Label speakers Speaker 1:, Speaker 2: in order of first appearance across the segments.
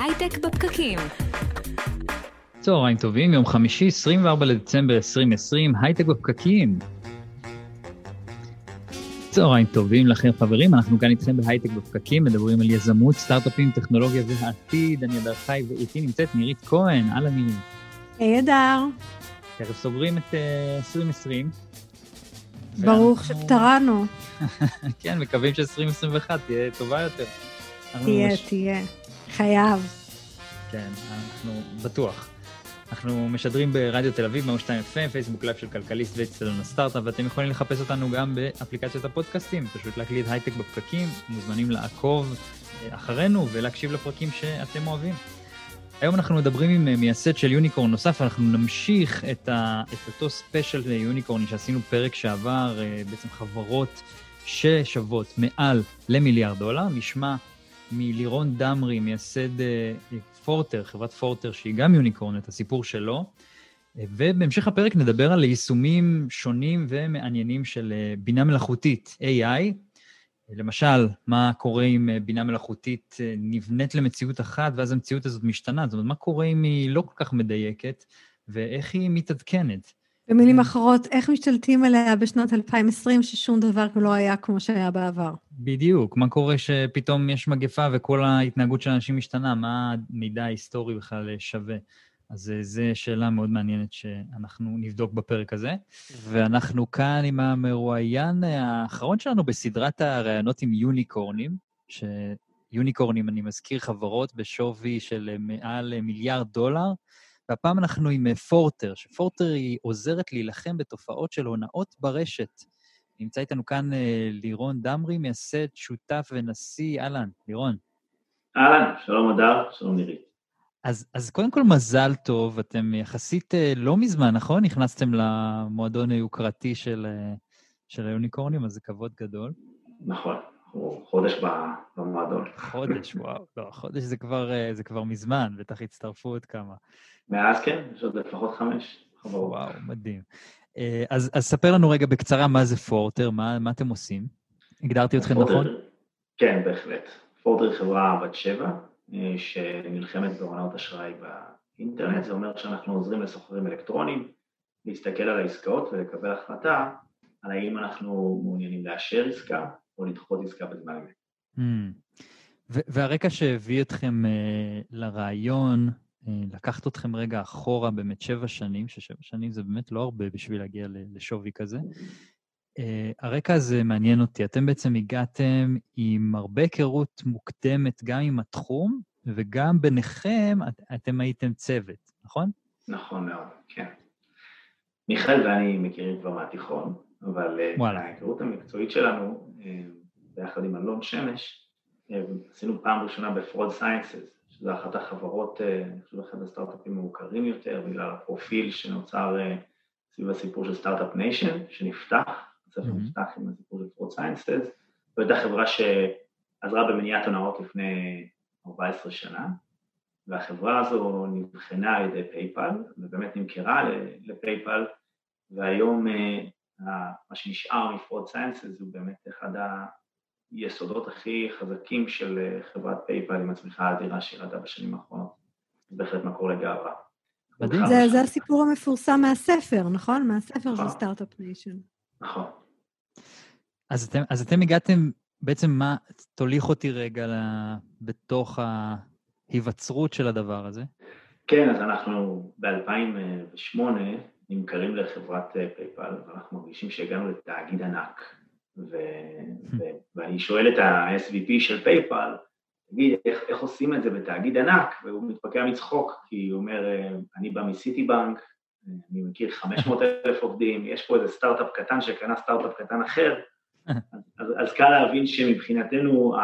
Speaker 1: הייטק בפקקים.
Speaker 2: צהריים טובים, יום חמישי, 24 לדצמבר 2020, הייטק בפקקים. צהריים טובים לכם חברים, אנחנו כאן איתכם בהייטק בפקקים, מדברים על יזמות, סטארט-אפים, טכנולוגיה והעתיד. אני אדר חי ואיתי נמצאת נירית כהן, אהלן נירית.
Speaker 3: היי אדר.
Speaker 2: תכף סוגרים את uh, 2020.
Speaker 3: ברוך שפטרנו.
Speaker 2: כן, מקווים ש-2021 תהיה טובה יותר.
Speaker 3: תהיה, מש... תהיה. חייב.
Speaker 2: כן, אנחנו בטוח. אנחנו משדרים ברדיו תל אביב, 102 FM, פייסבוק live של כלכליסט ואצטדיון הסטארט-אפ, ואתם יכולים לחפש אותנו גם באפליקציות הפודקאסטים, פשוט להקליד הייטק בפקקים, מוזמנים לעקוב אה, אחרינו ולהקשיב לפרקים שאתם אוהבים. היום אנחנו מדברים עם אה, מייסד של unicorn נוסף, אנחנו נמשיך את, ה, את אותו ספיישל unicorn שעשינו פרק שעבר, אה, בעצם חברות ששוות מעל למיליארד דולר. נשמע מלירון דמרי, מייסד פורטר, חברת פורטר, שהיא גם יוניקורן, את הסיפור שלו. ובהמשך הפרק נדבר על יישומים שונים ומעניינים של בינה מלאכותית, AI, למשל, מה קורה אם אה, בינה מלאכותית אה, נבנית למציאות אחת, ואז המציאות הזאת משתנה? זאת אומרת, מה קורה אם היא לא כל כך מדייקת, ואיך היא מתעדכנת?
Speaker 3: במילים אחרות, איך משתלטים עליה בשנת 2020, ששום דבר לא היה כמו שהיה בעבר?
Speaker 2: בדיוק. מה קורה שפתאום יש מגפה וכל ההתנהגות של האנשים משתנה? מה המידע ההיסטורי בכלל שווה? אז אה, זו שאלה מאוד מעניינת שאנחנו נבדוק בפרק הזה. ואנחנו כאן עם המרואיין האחרון שלנו בסדרת הראיונות עם יוניקורנים, שיוניקורנים, אני מזכיר, חברות בשווי של מעל מיליארד דולר, והפעם אנחנו עם פורטר, שפורטר היא עוזרת להילחם בתופעות של הונאות ברשת. נמצא איתנו כאן אה, לירון דמרי, מייסד, שותף ונשיא. אהלן, לירון.
Speaker 4: אהלן, שלום אדר, שלום נירית.
Speaker 2: אז, אז קודם כל, מזל טוב, אתם יחסית אה, לא מזמן, נכון? נכנסתם למועדון היוקרתי של, אה, של היוניקורנים, אז זה כבוד גדול.
Speaker 4: נכון, חודש במועדון.
Speaker 2: חודש, וואו. לא, חודש זה כבר, אה, זה כבר מזמן, בטח הצטרפו עוד כמה.
Speaker 4: מאז כן, יש עוד לפחות חמש
Speaker 2: חברות. וואו, מדהים. אז, אז ספר לנו רגע בקצרה מה זה פורטר, מה, מה אתם עושים? הגדרתי אתכם נכון?
Speaker 4: כן, בהחלט. פורטר היא חברה בת שבע, שנלחמת בהונאות אשראי באינטרנט, זה אומר שאנחנו עוזרים לסוחרים אלקטרונים להסתכל על העסקאות ולקבל החלטה על האם אנחנו מעוניינים לאשר עסקה או לדחות עסקה בזמן אמת. Mm.
Speaker 2: והרקע שהביא אתכם uh, לרעיון, uh, לקחת אתכם רגע אחורה באמת שבע שנים, ששבע שנים זה באמת לא הרבה בשביל להגיע לשווי כזה. Uh, הרקע הזה מעניין אותי. אתם בעצם הגעתם עם הרבה היכרות מוקדמת גם עם התחום, וגם ביניכם את, אתם הייתם צוות, נכון?
Speaker 4: נכון מאוד, כן. מיכאל ואני מכירים כבר מהתיכון, אבל אה. ההיכרות המקצועית שלנו, ביחד עם אלון שמש, uh, עשינו פעם ראשונה ב-Fraud Sciences, שזו אחת החברות, אני חושב אחד הסטארט-אפים המוכרים יותר, בגלל הפרופיל שנוצר סביב הסיפור של Start-Up Nation, שנפתח הספר נפתח עם הסיפור של Fraud Sciences, זו הייתה חברה שעזרה במניעת הונאות לפני 14 שנה, והחברה הזו נבחנה על ידי PayPal, ובאמת נמכרה ל-PayPal, והיום אה, מה שנשאר מ-Fraud Sciences הוא באמת אחד היסודות הכי חזקים של אה, חברת PayPal עם הצמיחה האדירה שירדה בשנים האחרונות. זה בהחלט מקור לגאווה.
Speaker 3: זה, זה הסיפור המפורסם מהספר, נכון? מהספר של נכון. Start-Up Nation.
Speaker 4: נכון.
Speaker 2: אז אתם, אז אתם הגעתם, בעצם מה, תוליך אותי רגע בתוך ההיווצרות של הדבר הזה.
Speaker 4: כן, אז אנחנו ב-2008 נמכרים לחברת אה, PayPal, ואנחנו מרגישים שהגענו לתאגיד ענק. ו... ו... ואני שואל את ה-SVP של PayPal, תגיד, איך, איך עושים את זה בתאגיד ענק? והוא מתפקע מצחוק, כי הוא אומר, אה, אני בא מ-Citibank, אני מכיר 500 אלף עובדים, יש פה איזה סטארט-אפ קטן שקנה סטארט-אפ קטן אחר, אז, אז קל להבין שמבחינתנו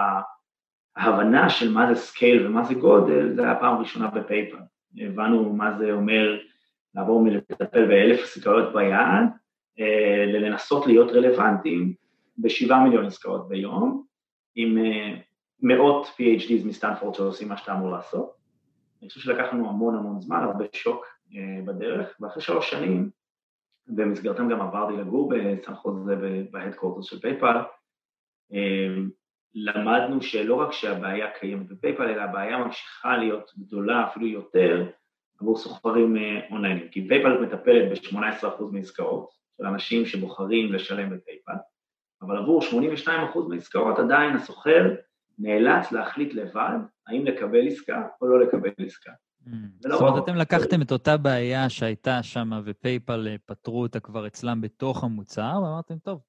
Speaker 4: ההבנה של מה זה scale ומה זה גודל, זה היה פעם ראשונה ב-PayPal. הבנו מה זה אומר לעבור מלטפל באלף עסקאות ביד, אה, ללנסות להיות רלוונטיים בשבעה מיליון עסקאות ביום, עם אה, מאות PhDs מסטנפורד שעושים מה שאתה אמור לעשות. אני חושב שלקח לנו המון המון זמן, הרבה שוק אה, בדרך, ואחרי שלוש שנים, במסגרתם גם עברתי לגור בסן חוזה ב-headquarters של PayPal, למדנו שלא רק שהבעיה קיימת ב-PayPal, אלא הבעיה ממשיכה להיות גדולה אפילו יותר עבור סוחרים אונליינים. כי PayPal מטפלת ב-18% מעסקאות של אנשים שבוחרים לשלם ב-PayPal, אבל עבור 82% מהעסקאות עדיין הסוחר נאלץ להחליט לבד האם לקבל עסקה או לא לקבל עסקה.
Speaker 2: Mm. זאת אומרת, אתם לקחתם את אותה בעיה שהייתה שם, ופייפל אה, פתרו אותה כבר אצלם בתוך המוצר, ואמרתם, טוב,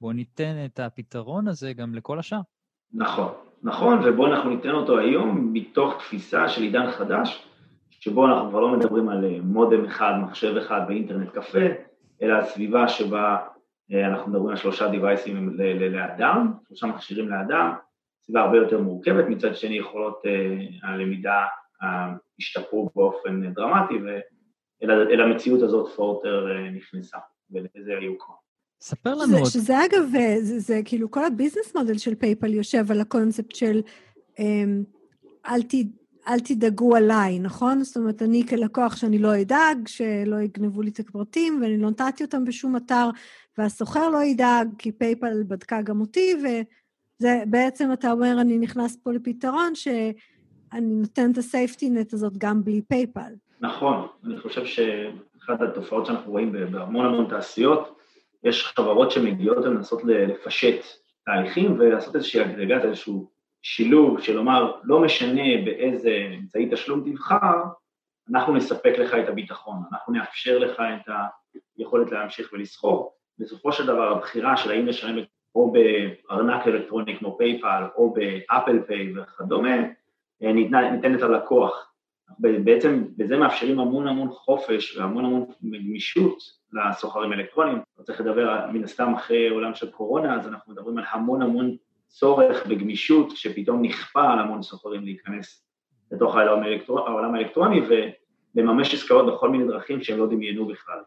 Speaker 2: בואו ניתן את הפתרון הזה גם לכל השאר.
Speaker 4: נכון, נכון, ובואו אנחנו ניתן אותו היום מתוך תפיסה של עידן חדש, שבו אנחנו כבר לא מדברים על אה, מודם אחד, מחשב אחד ואינטרנט קפה, אלא על סביבה שבה אה, אנחנו מדברים על שלושה דיווייסים לאדם, שלושה מכשירים לאדם, סביבה הרבה יותר מורכבת, מצד שני יכולות הלמידה השתפרו באופן דרמטי, ואל המציאות הזאת Forter אה, נכנסה, ולזה היו כבר.
Speaker 2: ספר לנו עוד.
Speaker 3: שזה אגב, זה, זה כאילו כל הביזנס מודל של PayPal יושב על הקונספט של אמ, אל, ת, אל תדאגו עליי, נכון? זאת אומרת, אני כלקוח שאני לא אדאג, שלא יגנבו לי את הפרטים, ואני לא נתתי אותם בשום אתר, והסוחר לא ידאג, כי PayPal בדקה גם אותי, וזה בעצם, אתה אומר, אני נכנס פה לפתרון ש... אני נותן את ה-safety net הזאת גם בלי PayPal.
Speaker 4: נכון, אני חושב שאחת התופעות שאנחנו רואים בהמון המון תעשיות, יש חברות שמגיעות ומנסות לפשט תהליכים ולעשות איזושהי אגרגת, איזשהו שילוב של לומר, לא משנה באיזה אמצעי תשלום תבחר, אנחנו נספק לך את הביטחון, אנחנו נאפשר לך את היכולת להמשיך ולסחור. בסופו של דבר הבחירה של האם לשלם או בארנק אלקטרוני כמו PayPal או ב-Apple Pay וכדומה, אה, ניתנת ללקוח. בעצם בזה מאפשרים המון המון חופש והמון המון גמישות לסוחרים אלקטרונים. לא צריך לדבר מן הסתם אחרי עולם של קורונה, אז אנחנו מדברים על המון המון צורך בגמישות, שפתאום נכפה על המון סוחרים להיכנס לתוך העולם, האלקטר... העולם האלקטרוני ולממש עסקאות בכל מיני דרכים שהם לא דמיינו בכלל.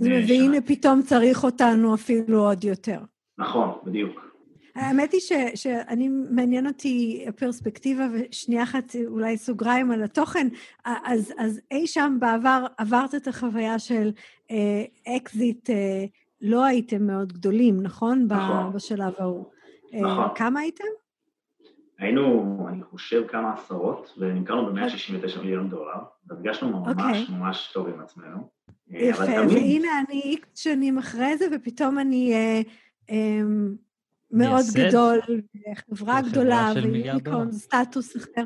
Speaker 3: והנה פתאום צריך אותנו אפילו עוד יותר.
Speaker 4: נכון, בדיוק.
Speaker 3: האמת היא ש, שאני, מעניין אותי הפרספקטיבה, ושנייה אחת אולי סוגריים על התוכן. אז, אז אי שם בעבר עברת את החוויה של אה, אקזיט, אה, לא הייתם מאוד גדולים, נכון?
Speaker 4: נכון.
Speaker 3: בשלב ההוא.
Speaker 4: אה, נכון.
Speaker 3: כמה הייתם?
Speaker 4: היינו, אני חושב, כמה עשרות, ונמכרנו ב-169 מיליון דולר, והרגשנו ממש okay. אוקיי. ממש טוב עם עצמנו.
Speaker 3: אה, יפה, והנה אני איקס שנים אחרי זה, ופתאום אני... אה, אה, מאוד גדול, חברה גדולה, ו unicorn, סטטוס אחר.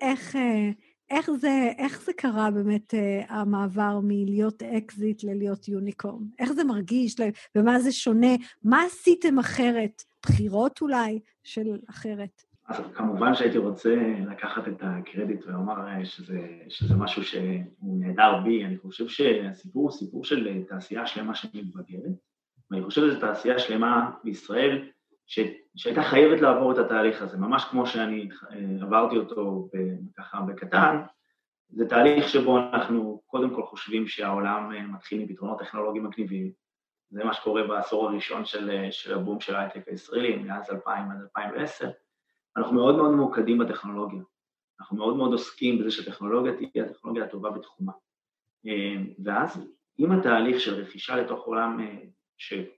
Speaker 3: איך, אה, איך, זה, איך זה קרה באמת, אה, המעבר מלהיות אקזיט ללהיות unicorn? איך זה מרגיש? ומה זה שונה? מה עשיתם אחרת? בחירות אולי של אחרת?
Speaker 4: אז כמובן שהייתי רוצה לקחת את הקרדיט ולומר אה, שזה, שזה משהו שהוא נהדר בי. אני חושב שהסיפור הוא סיפור של תעשייה שלמה שמתבגרת, ואני חושב שזו תעשייה שלמה בישראל ש, שהייתה חייבת לעבור את התהליך הזה, ממש כמו שאני אה, עברתי אותו ככה בקטן, זה תהליך שבו אנחנו קודם כל חושבים שהעולם אה, מתחיל מפתרונות טכנולוגיים מגניבים, זה מה שקורה בעשור הראשון של, אה, של הבום של ההייטק הישראלי, מאז 2000 עד 2010, אנחנו מאוד מאוד ממוקדים בטכנולוגיה, אנחנו מאוד מאוד עוסקים בזה שהטכנולוגיה תהיה הטכנולוגיה הטובה בתחומה. ואז עם התהליך של רכישה לתוך עולם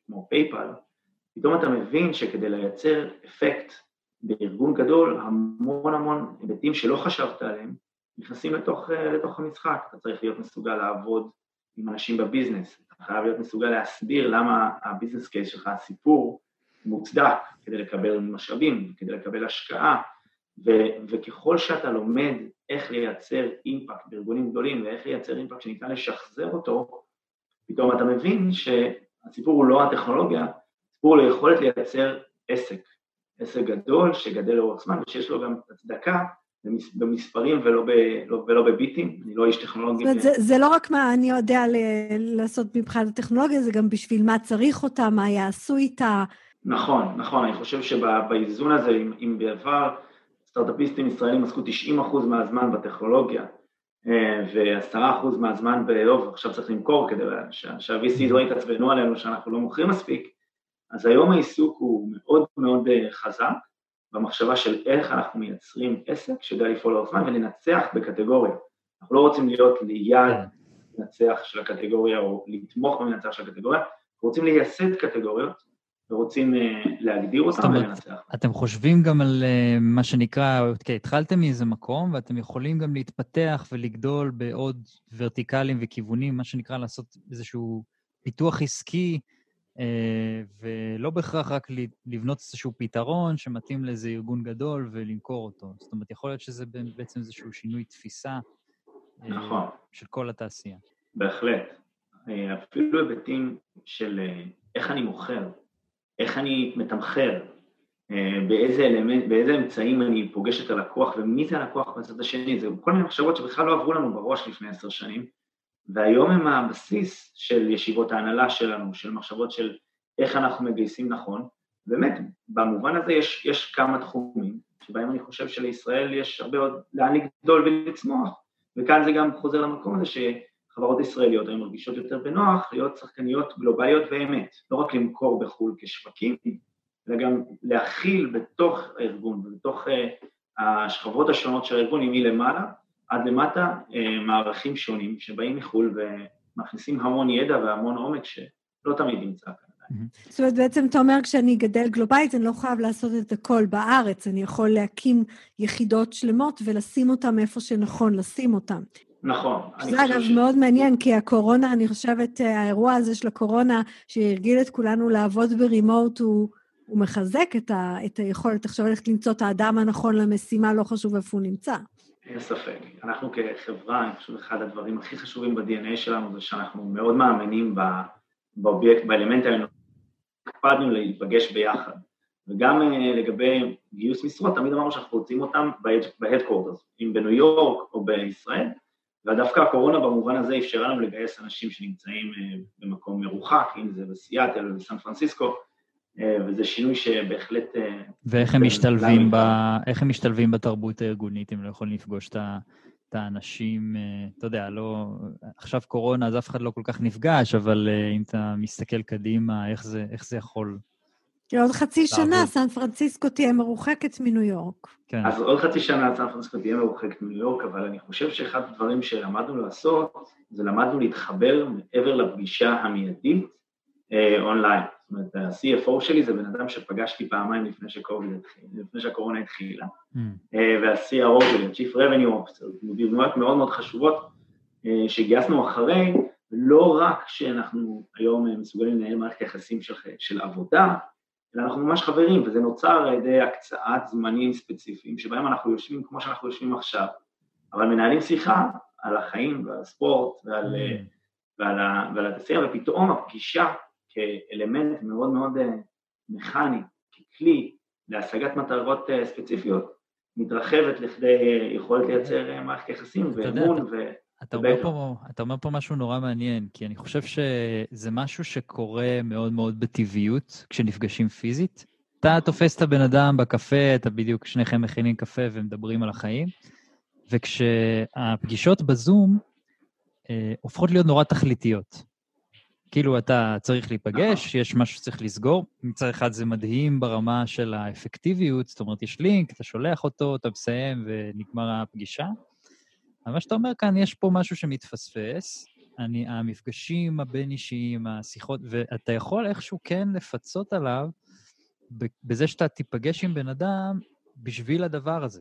Speaker 4: כמו פייפל, פתאום אתה מבין שכדי לייצר אפקט בארגון גדול, המון המון היבטים שלא חשבת עליהם, נכנסים לתוך, אה, לתוך המשחק. אתה צריך להיות מסוגל לעבוד עם אנשים בביזנס, אתה חייב להיות מסוגל להסביר למה הביזנס קייס שלך, הסיפור, מוצדק כדי לקבל משאבים, כדי לקבל השקעה, ו- וככל שאתה לומד איך לייצר אימפקט בארגונים גדולים ואיך לייצר אימפקט שניתן לשחזר אותו, פתאום אתה מבין שהסיפור הוא לא הטכנולוגיה, הוא ליכולת לייצר עסק, עסק גדול שגדל לאורך זמן ושיש לו גם הצדקה במספרים ולא, ב, לא, ולא בביטים, אני לא איש טכנולוגי.
Speaker 3: זאת אומרת, זה, זה לא רק מה אני יודע ל- לעשות מבחינת הטכנולוגיה, זה גם בשביל מה צריך אותה, מה יעשו איתה.
Speaker 4: נכון, נכון, אני חושב שבאיזון הזה, אם, אם בעבר סטארט-אפיסטים ישראלים עסקו 90% מהזמן בטכנולוגיה, אה, ו-10% מהזמן באוב, עכשיו צריך למכור כדי שה-VC לא יתעצבנו עלינו שאנחנו לא מוכרים מספיק, אז היום העיסוק הוא מאוד מאוד אה, חזק במחשבה של איך אנחנו מייצרים עסק שיודע לפעול לאורך זמן ולנצח בקטגוריה. אנחנו לא רוצים להיות ליד מנצח של הקטגוריה או לתמוך במנצח של הקטגוריה, אנחנו רוצים לייסד קטגוריות ורוצים אה, להגדיר אותם ולנצח.
Speaker 2: אתם חושבים גם על אה, מה שנקרא, אוקיי, התחלתם מאיזה מקום, ואתם יכולים גם להתפתח ולגדול בעוד ורטיקלים וכיוונים, מה שנקרא לעשות איזשהו פיתוח עסקי, ולא בהכרח רק לבנות איזשהו פתרון שמתאים לאיזה ארגון גדול ולמכור אותו. זאת אומרת, יכול להיות שזה בעצם איזשהו שינוי תפיסה
Speaker 4: נכון.
Speaker 2: של כל התעשייה.
Speaker 4: בהחלט. אפילו היבטים של איך אני מוכר, איך אני מתמחר, אה, באיזה אלמנט, באיזה אמצעים אני פוגש את הלקוח ומי זה הלקוח בצד השני, זה כל מיני מחשבות שבכלל לא עברו לנו בראש לפני עשר שנים, והיום הם הבסיס של ישיבות ההנהלה שלנו, של מחשבות של איך אנחנו מגייסים נכון, באמת, במובן הזה יש, יש כמה תחומים שבהם אני חושב שלישראל יש הרבה עוד לאן לגדול ולצמוח, וכאן זה גם חוזר למקום הזה ש... חברות ישראליות היום מרגישות יותר בנוח להיות שחקניות גלובליות באמת, לא רק למכור בחו"ל כשווקים, אלא גם להכיל בתוך הארגון ובתוך uh, השכבות השונות של הארגון, מלמעלה עד למטה, uh, מערכים שונים שבאים מחו"ל ומכניסים המון ידע והמון עומק שלא תמיד נמצא כאן.
Speaker 3: זאת אומרת, בעצם אתה אומר, כשאני גדל גלובלית, אני לא חייב לעשות את הכל בארץ, אני יכול להקים יחידות שלמות ולשים אותן איפה שנכון לשים אותן.
Speaker 4: נכון.
Speaker 3: זה אגב ש... מאוד מעניין, כי הקורונה, אני חושבת, אה, האירוע הזה של הקורונה, שהרגיל את כולנו לעבוד ברימוט, הוא, הוא מחזק את, ה, את היכולת עכשיו ללכת למצוא את האדם הנכון למשימה, לא חשוב איפה הוא נמצא.
Speaker 4: אין ספק. אנחנו כחברה, אני חושב אחד הדברים הכי חשובים ב-DNA שלנו זה שאנחנו מאוד מאמינים באובייקט, באלמנט האנושי, הקפדנו להיפגש ביחד. וגם uh, לגבי גיוס משרות, תמיד אמרנו שאנחנו רוצים אותם ב-headquarters, אם בניו יורק או בישראל, ודווקא הקורונה במובן הזה אפשרה לנו לגייס אנשים שנמצאים אה, במקום מרוחק, אם זה בסיאטל ובסן פרנסיסקו, אה, וזה שינוי שבהחלט... אה,
Speaker 2: ואיך הם משתלבים, ב... איך הם משתלבים בתרבות הארגונית, אם לא יכולים לפגוש את האנשים, אתה יודע, לא... עכשיו קורונה, אז אף אחד לא כל כך נפגש, אבל אם אתה מסתכל קדימה, איך זה, איך זה יכול
Speaker 3: עוד חצי שנה סן פרנסיסקו תהיה מרוחקת מניו יורק.
Speaker 4: כן. אז עוד חצי שנה סן פרנסיסקו תהיה מרוחקת מניו יורק, אבל אני חושב שאחד הדברים שלמדנו לעשות, זה למדנו להתחבר מעבר לפגישה המיידית אה, אונליין. זאת אומרת, ה-CFO שלי זה בן אדם שפגשתי פעמיים לפני, התחיל, לפני שהקורונה התחילה, mm. אה, וה-CRO שלי, ה-Chief Revenue Officer, דוגמאות מאוד מאוד חשובות אה, שגייסנו אחרי, לא רק שאנחנו היום מסוגלים לנהל מערכת יחסים של, של עבודה, אלא אנחנו ממש חברים, וזה נוצר על ידי הקצאת זמנים ספציפיים, שבהם אנחנו יושבים כמו שאנחנו יושבים עכשיו, אבל מנהלים שיחה על החיים ועל הספורט ועל, mm. ועל, ועל התעשייה, ופתאום הפגישה כאלמנט מאוד מאוד אה, מכני, ככלי להשגת מטרות אה, ספציפיות, מתרחבת לכדי אה, יכולת לייצר מערכת יחסים ואמון ו...
Speaker 2: אתה אומר, פה, אתה אומר פה משהו נורא מעניין, כי אני חושב שזה משהו שקורה מאוד מאוד בטבעיות כשנפגשים פיזית. אתה תופס את הבן אדם בקפה, אתה בדיוק, שניכם מכינים קפה ומדברים על החיים, וכשהפגישות בזום אה, הופכות להיות נורא תכליתיות. כאילו אתה צריך להיפגש, נכון. יש משהו שצריך לסגור. מצד אחד זה מדהים ברמה של האפקטיביות, זאת אומרת, יש לינק, אתה שולח אותו, אתה מסיים ונגמר הפגישה. אבל מה שאתה אומר כאן, יש פה משהו שמתפספס, אני, המפגשים הבין-אישיים, השיחות, ואתה יכול איכשהו כן לפצות עליו בזה שאתה תיפגש עם בן אדם בשביל הדבר הזה.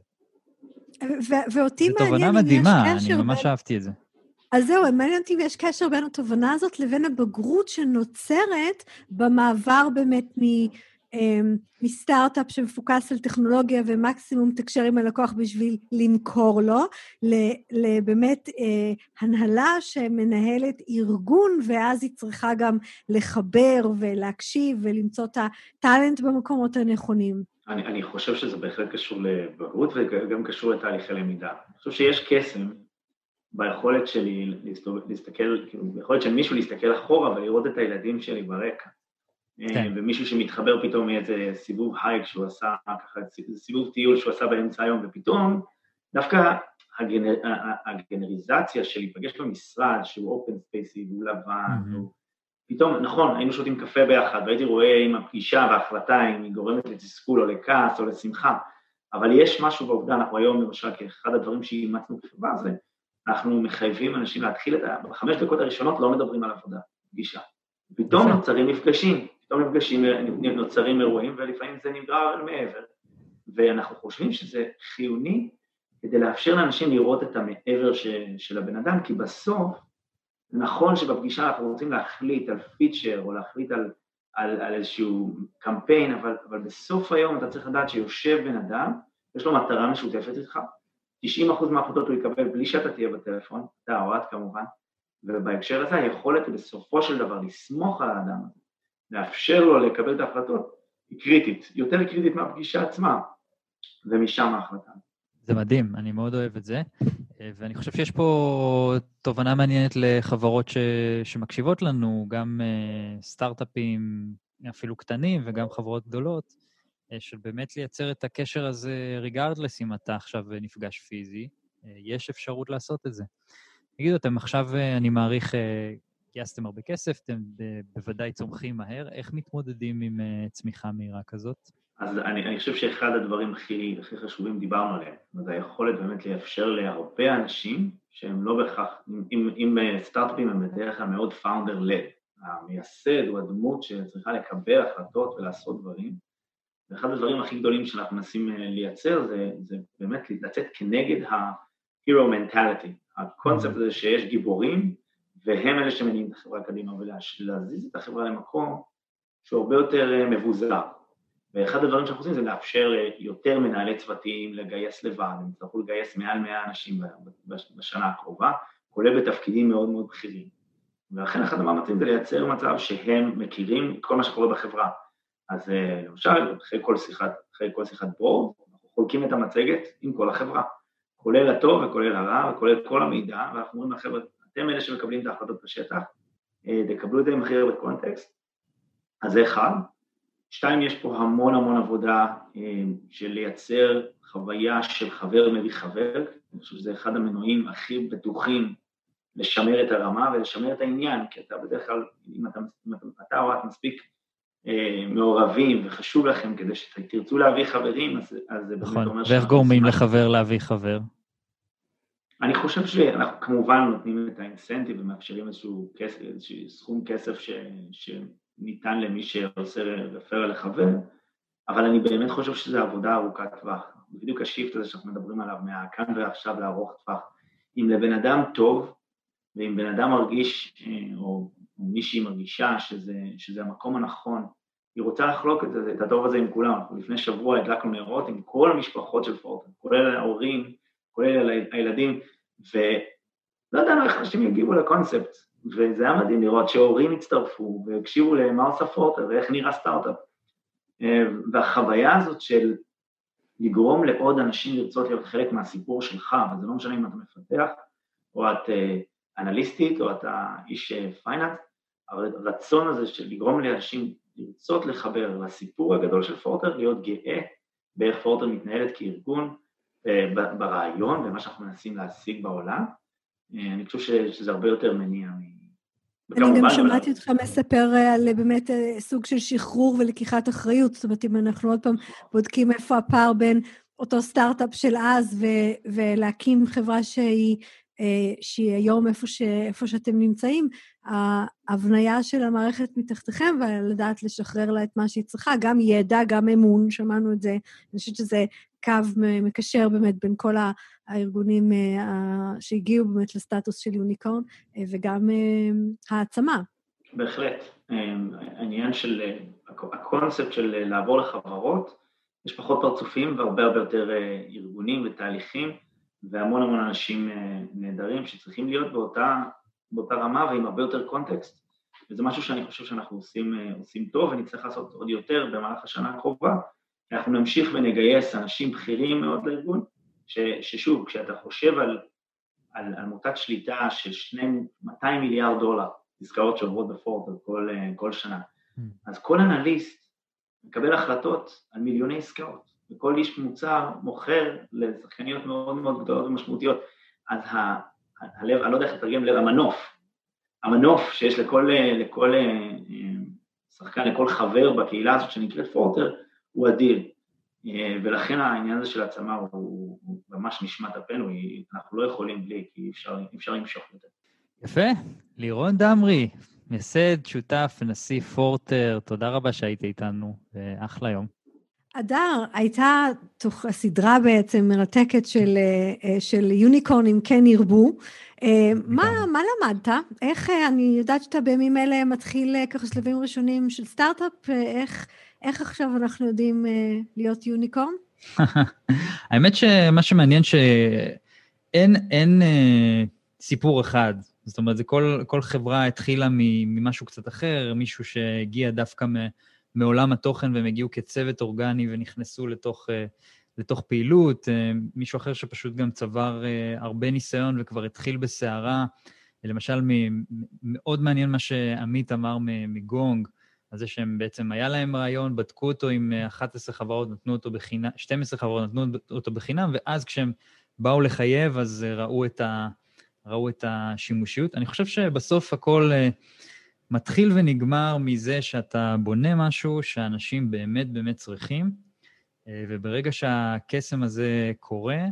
Speaker 3: ואותי מעניין אם יש קשר... זו
Speaker 2: תובנה מדהימה, אני ממש אהבתי את זה.
Speaker 3: אז זהו, מעניין אותי אם יש קשר בין התובנה הזאת לבין הבגרות שנוצרת במעבר באמת מ... אמ, מסטארט-אפ שמפוקס על טכנולוגיה ומקסימום תקשר עם הלקוח בשביל למכור לו, לבאמת אה, הנהלה שמנהלת ארגון, ואז היא צריכה גם לחבר ולהקשיב ולמצוא את הטאלנט במקומות הנכונים.
Speaker 4: אני, אני חושב שזה בהחלט קשור לבגרות וגם קשור לתהליכי למידה. אני חושב שיש קסם ביכולת שלי להסתכל, כאילו, ביכולת של מישהו להסתכל אחורה ולראות את הילדים שלי ברקע. כן. אה, ומישהו שמתחבר פתאום מאיזה סיבוב הייק שהוא עשה, ככה, סיבוב טיול שהוא עשה באמצע היום, ופתאום דווקא הגנר, הגנריזציה של להיפגש במשרד, שהוא אופן ספייסי והוא לבן, mm-hmm. פתאום, נכון, היינו שותים קפה ביחד, והייתי רואה אם הפגישה וההחלטה, אם היא גורמת לתסכול או לכעס או לשמחה, אבל יש משהו בעובדה, אנחנו היום למשל, כאחד הדברים שאימצנו בחברה זה, אנחנו מחייבים אנשים להתחיל את ה... בחמש דקות הראשונות לא מדברים על עבודה, פגישה. פתאום נוצרים מפגשים, פתאום נפגשים, נוצרים אירועים, ולפעמים זה נגרר מעבר. ואנחנו חושבים שזה חיוני כדי לאפשר לאנשים לראות את המעבר ש, של הבן אדם, כי בסוף, נכון שבפגישה אנחנו רוצים להחליט על פיצ'ר או להחליט על, על, על איזשהו קמפיין, אבל, אבל בסוף היום אתה צריך לדעת שיושב בן אדם, יש לו מטרה משותפת איתך, 90% מההחלטות הוא יקבל בלי שאתה תהיה בטלפון, אתה או את כמובן, ובהקשר הזה היכולת בסופו של דבר לסמוך על האדם הזה, לאפשר לו לקבל את ההחלטות, היא קריטית, יותר קריטית מהפגישה עצמה, ומשם ההחלטה.
Speaker 2: זה מדהים, אני מאוד אוהב את זה, ואני חושב שיש פה תובנה מעניינת לחברות ש... שמקשיבות לנו, גם uh, סטארט-אפים אפילו קטנים וגם חברות גדולות, של באמת לייצר את הקשר הזה ריגרדלס אם אתה עכשיו נפגש פיזי, uh, יש אפשרות לעשות את זה. תגידו, אתם עכשיו, אני מעריך, גייסתם הרבה כסף, אתם בוודאי צומחים מהר, איך מתמודדים עם צמיחה מהירה כזאת?
Speaker 4: אז אני, אני חושב שאחד הדברים הכי, הכי חשובים דיברנו עליהם, זה היכולת באמת לאפשר להרבה אנשים שהם לא בהכרח, אם, אם סטארט-אפים הם בדרך כלל מאוד פאונדר-לד, המייסד הוא הדמות שצריכה לקבל החלטות ולעשות דברים, ואחד הדברים הכי גדולים שאנחנו מנסים לייצר זה, זה באמת לצאת כנגד ה-hero mentality, הקונספט הזה שיש גיבורים והם אלה שמניעים את החברה קדימה ולהזיז את החברה למקום שהוא הרבה יותר מבוזר. ואחד הדברים שאנחנו עושים זה לאפשר ליותר מנהלי צוותים לגייס לבד, הם יצטרכו לגייס מעל 100 אנשים בשנה הקרובה, כולל בתפקידים מאוד מאוד בכירים. ולכן אחד המאמצים זה לייצר מצב שהם מכירים את כל מה שקורה בחברה. אז אה, למשל, אחרי כל שיחת, אחרי כל שיחת בורד, אנחנו חולקים את המצגת עם כל החברה, כולל הטוב וכולל הרע וכולל כל המידע, ואנחנו אומרים לחבר'ה, אתם אלה שמקבלים את ההחלטות בשטח, אה, תקבלו את זה עם הכי הרבה קונטקסט, אז זה אחד. שתיים, יש פה המון המון עבודה אה, של לייצר חוויה של חבר מביא חבר, אני חושב שזה אחד המנועים הכי בטוחים לשמר את הרמה ולשמר את העניין, כי אתה בדרך כלל, אם אתה, אם אתה או את מספיק מעורבים וחשוב לכם כדי שתרצו להביא חברים, אז, אז זה
Speaker 2: נכון. באמת אומר ש... ואיך גורמים לחבר להביא חבר?
Speaker 4: אני חושב שאנחנו כמובן נותנים את האינסנטיב ומאפשרים איזשהו, כסף, איזשהו סכום כסף ש, ש, ניתן למי שעושה רפר לחבר, אבל אני באמת חושב שזו עבודה ארוכת טווח. בדיוק השיפט הזה שאנחנו מדברים עליו, מהכאן ועכשיו לארוך טווח. אם לבן אדם טוב, ואם בן אדם מרגיש, אה, או, או מישהי מרגישה שזה, שזה המקום הנכון, היא רוצה לחלוק את, את הטוב הזה עם כולם. לפני שבוע הדלקנו נרות עם כל המשפחות של פורטן, כולל ההורים, כולל הילדים, ולא ידענו איך אנשים יגיבו לקונספט. וזה היה מדהים לראות שהורים הצטרפו והקשיבו למה עושה פורטר ואיך נראה סטארט-אפ. אה, והחוויה הזאת של לגרום לעוד אנשים לרצות להיות חלק מהסיפור שלך, וזה לא משנה אם אתה מפתח, או את אה, אנליסטית, או אתה איש פייננס, אה, הרצון הזה של לגרום לאנשים לרצות לחבר לסיפור הגדול של פורטר, להיות גאה באיך פורטר מתנהלת כארגון, ברעיון, במה שאנחנו מנסים להשיג בעולם, אני חושב שזה הרבה יותר מניע
Speaker 3: אני גם שמעתי אותך מספר אה, על אה, באמת אה, סוג של שחרור ולקיחת אחריות. זאת אומרת, אם אנחנו עוד פעם בודקים איפה הפער בין אותו סטארט-אפ של אז ולהקים חברה שהיא, שהיא היום איפה, ש, איפה שאתם נמצאים, ההבניה של המערכת מתחתיכם ולדעת לשחרר לה את מה שהיא צריכה, גם ידע, גם אמון, שמענו את זה. אני חושבת שזה קו מקשר באמת בין כל הארגונים אה, שהגיעו באמת לסטטוס של יוניקורן, אה, וגם אה, העצמה.
Speaker 4: בהחלט. העניין של, הקונספט של לעבור לחברות, יש פחות פרצופים והרבה הרבה יותר ארגונים ותהליכים, והמון המון אנשים נהדרים שצריכים להיות באותה, באותה רמה ועם הרבה יותר קונטקסט, וזה משהו שאני חושב שאנחנו עושים, עושים טוב ונצטרך לעשות עוד יותר במהלך השנה הקרובה, אנחנו נמשיך ונגייס אנשים בכירים מאוד לארגון, ש, ששוב, כשאתה חושב על, על, על מוטת שליטה של שני, 200 מיליארד דולר עסקאות שעוברות בפורט כל, כל שנה, mm. אז כל אנליסט מקבל החלטות על מיליוני עסקאות, וכל איש מוצר מוכר לשחקניות מאוד מאוד גדולות ומשמעותיות, אז ה, הלב, אני לא יודע איך לתרגם לב, המנוף, המנוף שיש לכל, לכל אה, שחקן, לכל חבר בקהילה הזאת שנקראת פורטר, הוא אדיר. אה, ולכן העניין הזה של העצמה הוא, הוא ממש נשמת אפנו, אנחנו לא יכולים בלי, כי אי אפשר, אפשר למשוך יותר.
Speaker 2: יפה. לירון דמרי, מייסד, שותף, נשיא פורטר, תודה רבה שהיית איתנו, ואחלה יום.
Speaker 3: אדר, הייתה תוך הסדרה בעצם מרתקת של, אה, של יוניקורנים כן ירבו. אה, מה, מה למדת? איך, אה, אני יודעת שאתה בימים אלה מתחיל ככה שלבים ראשונים של סטארט-אפ, איך, איך עכשיו אנחנו יודעים להיות יוניקורן?
Speaker 2: האמת שמה שמעניין שאין אין, סיפור אחד. זאת אומרת, זה כל, כל חברה התחילה ממשהו קצת אחר, מישהו שהגיע דווקא מ... מעולם התוכן והם הגיעו כצוות אורגני ונכנסו לתוך, uh, לתוך פעילות, uh, מישהו אחר שפשוט גם צבר uh, הרבה ניסיון וכבר התחיל בסערה. למשל, מאוד מעניין מה שעמית אמר מגונג, על זה שהם בעצם, היה להם רעיון, בדקו אותו עם 11 חברות, נתנו אותו בחינם, 12 חברות נתנו אותו בחינם, ואז כשהם באו לחייב, אז ראו את, ה, ראו את השימושיות. אני חושב שבסוף הכל... מתחיל ונגמר מזה שאתה בונה משהו שאנשים באמת באמת צריכים, אה, וברגע שהקסם הזה קורה,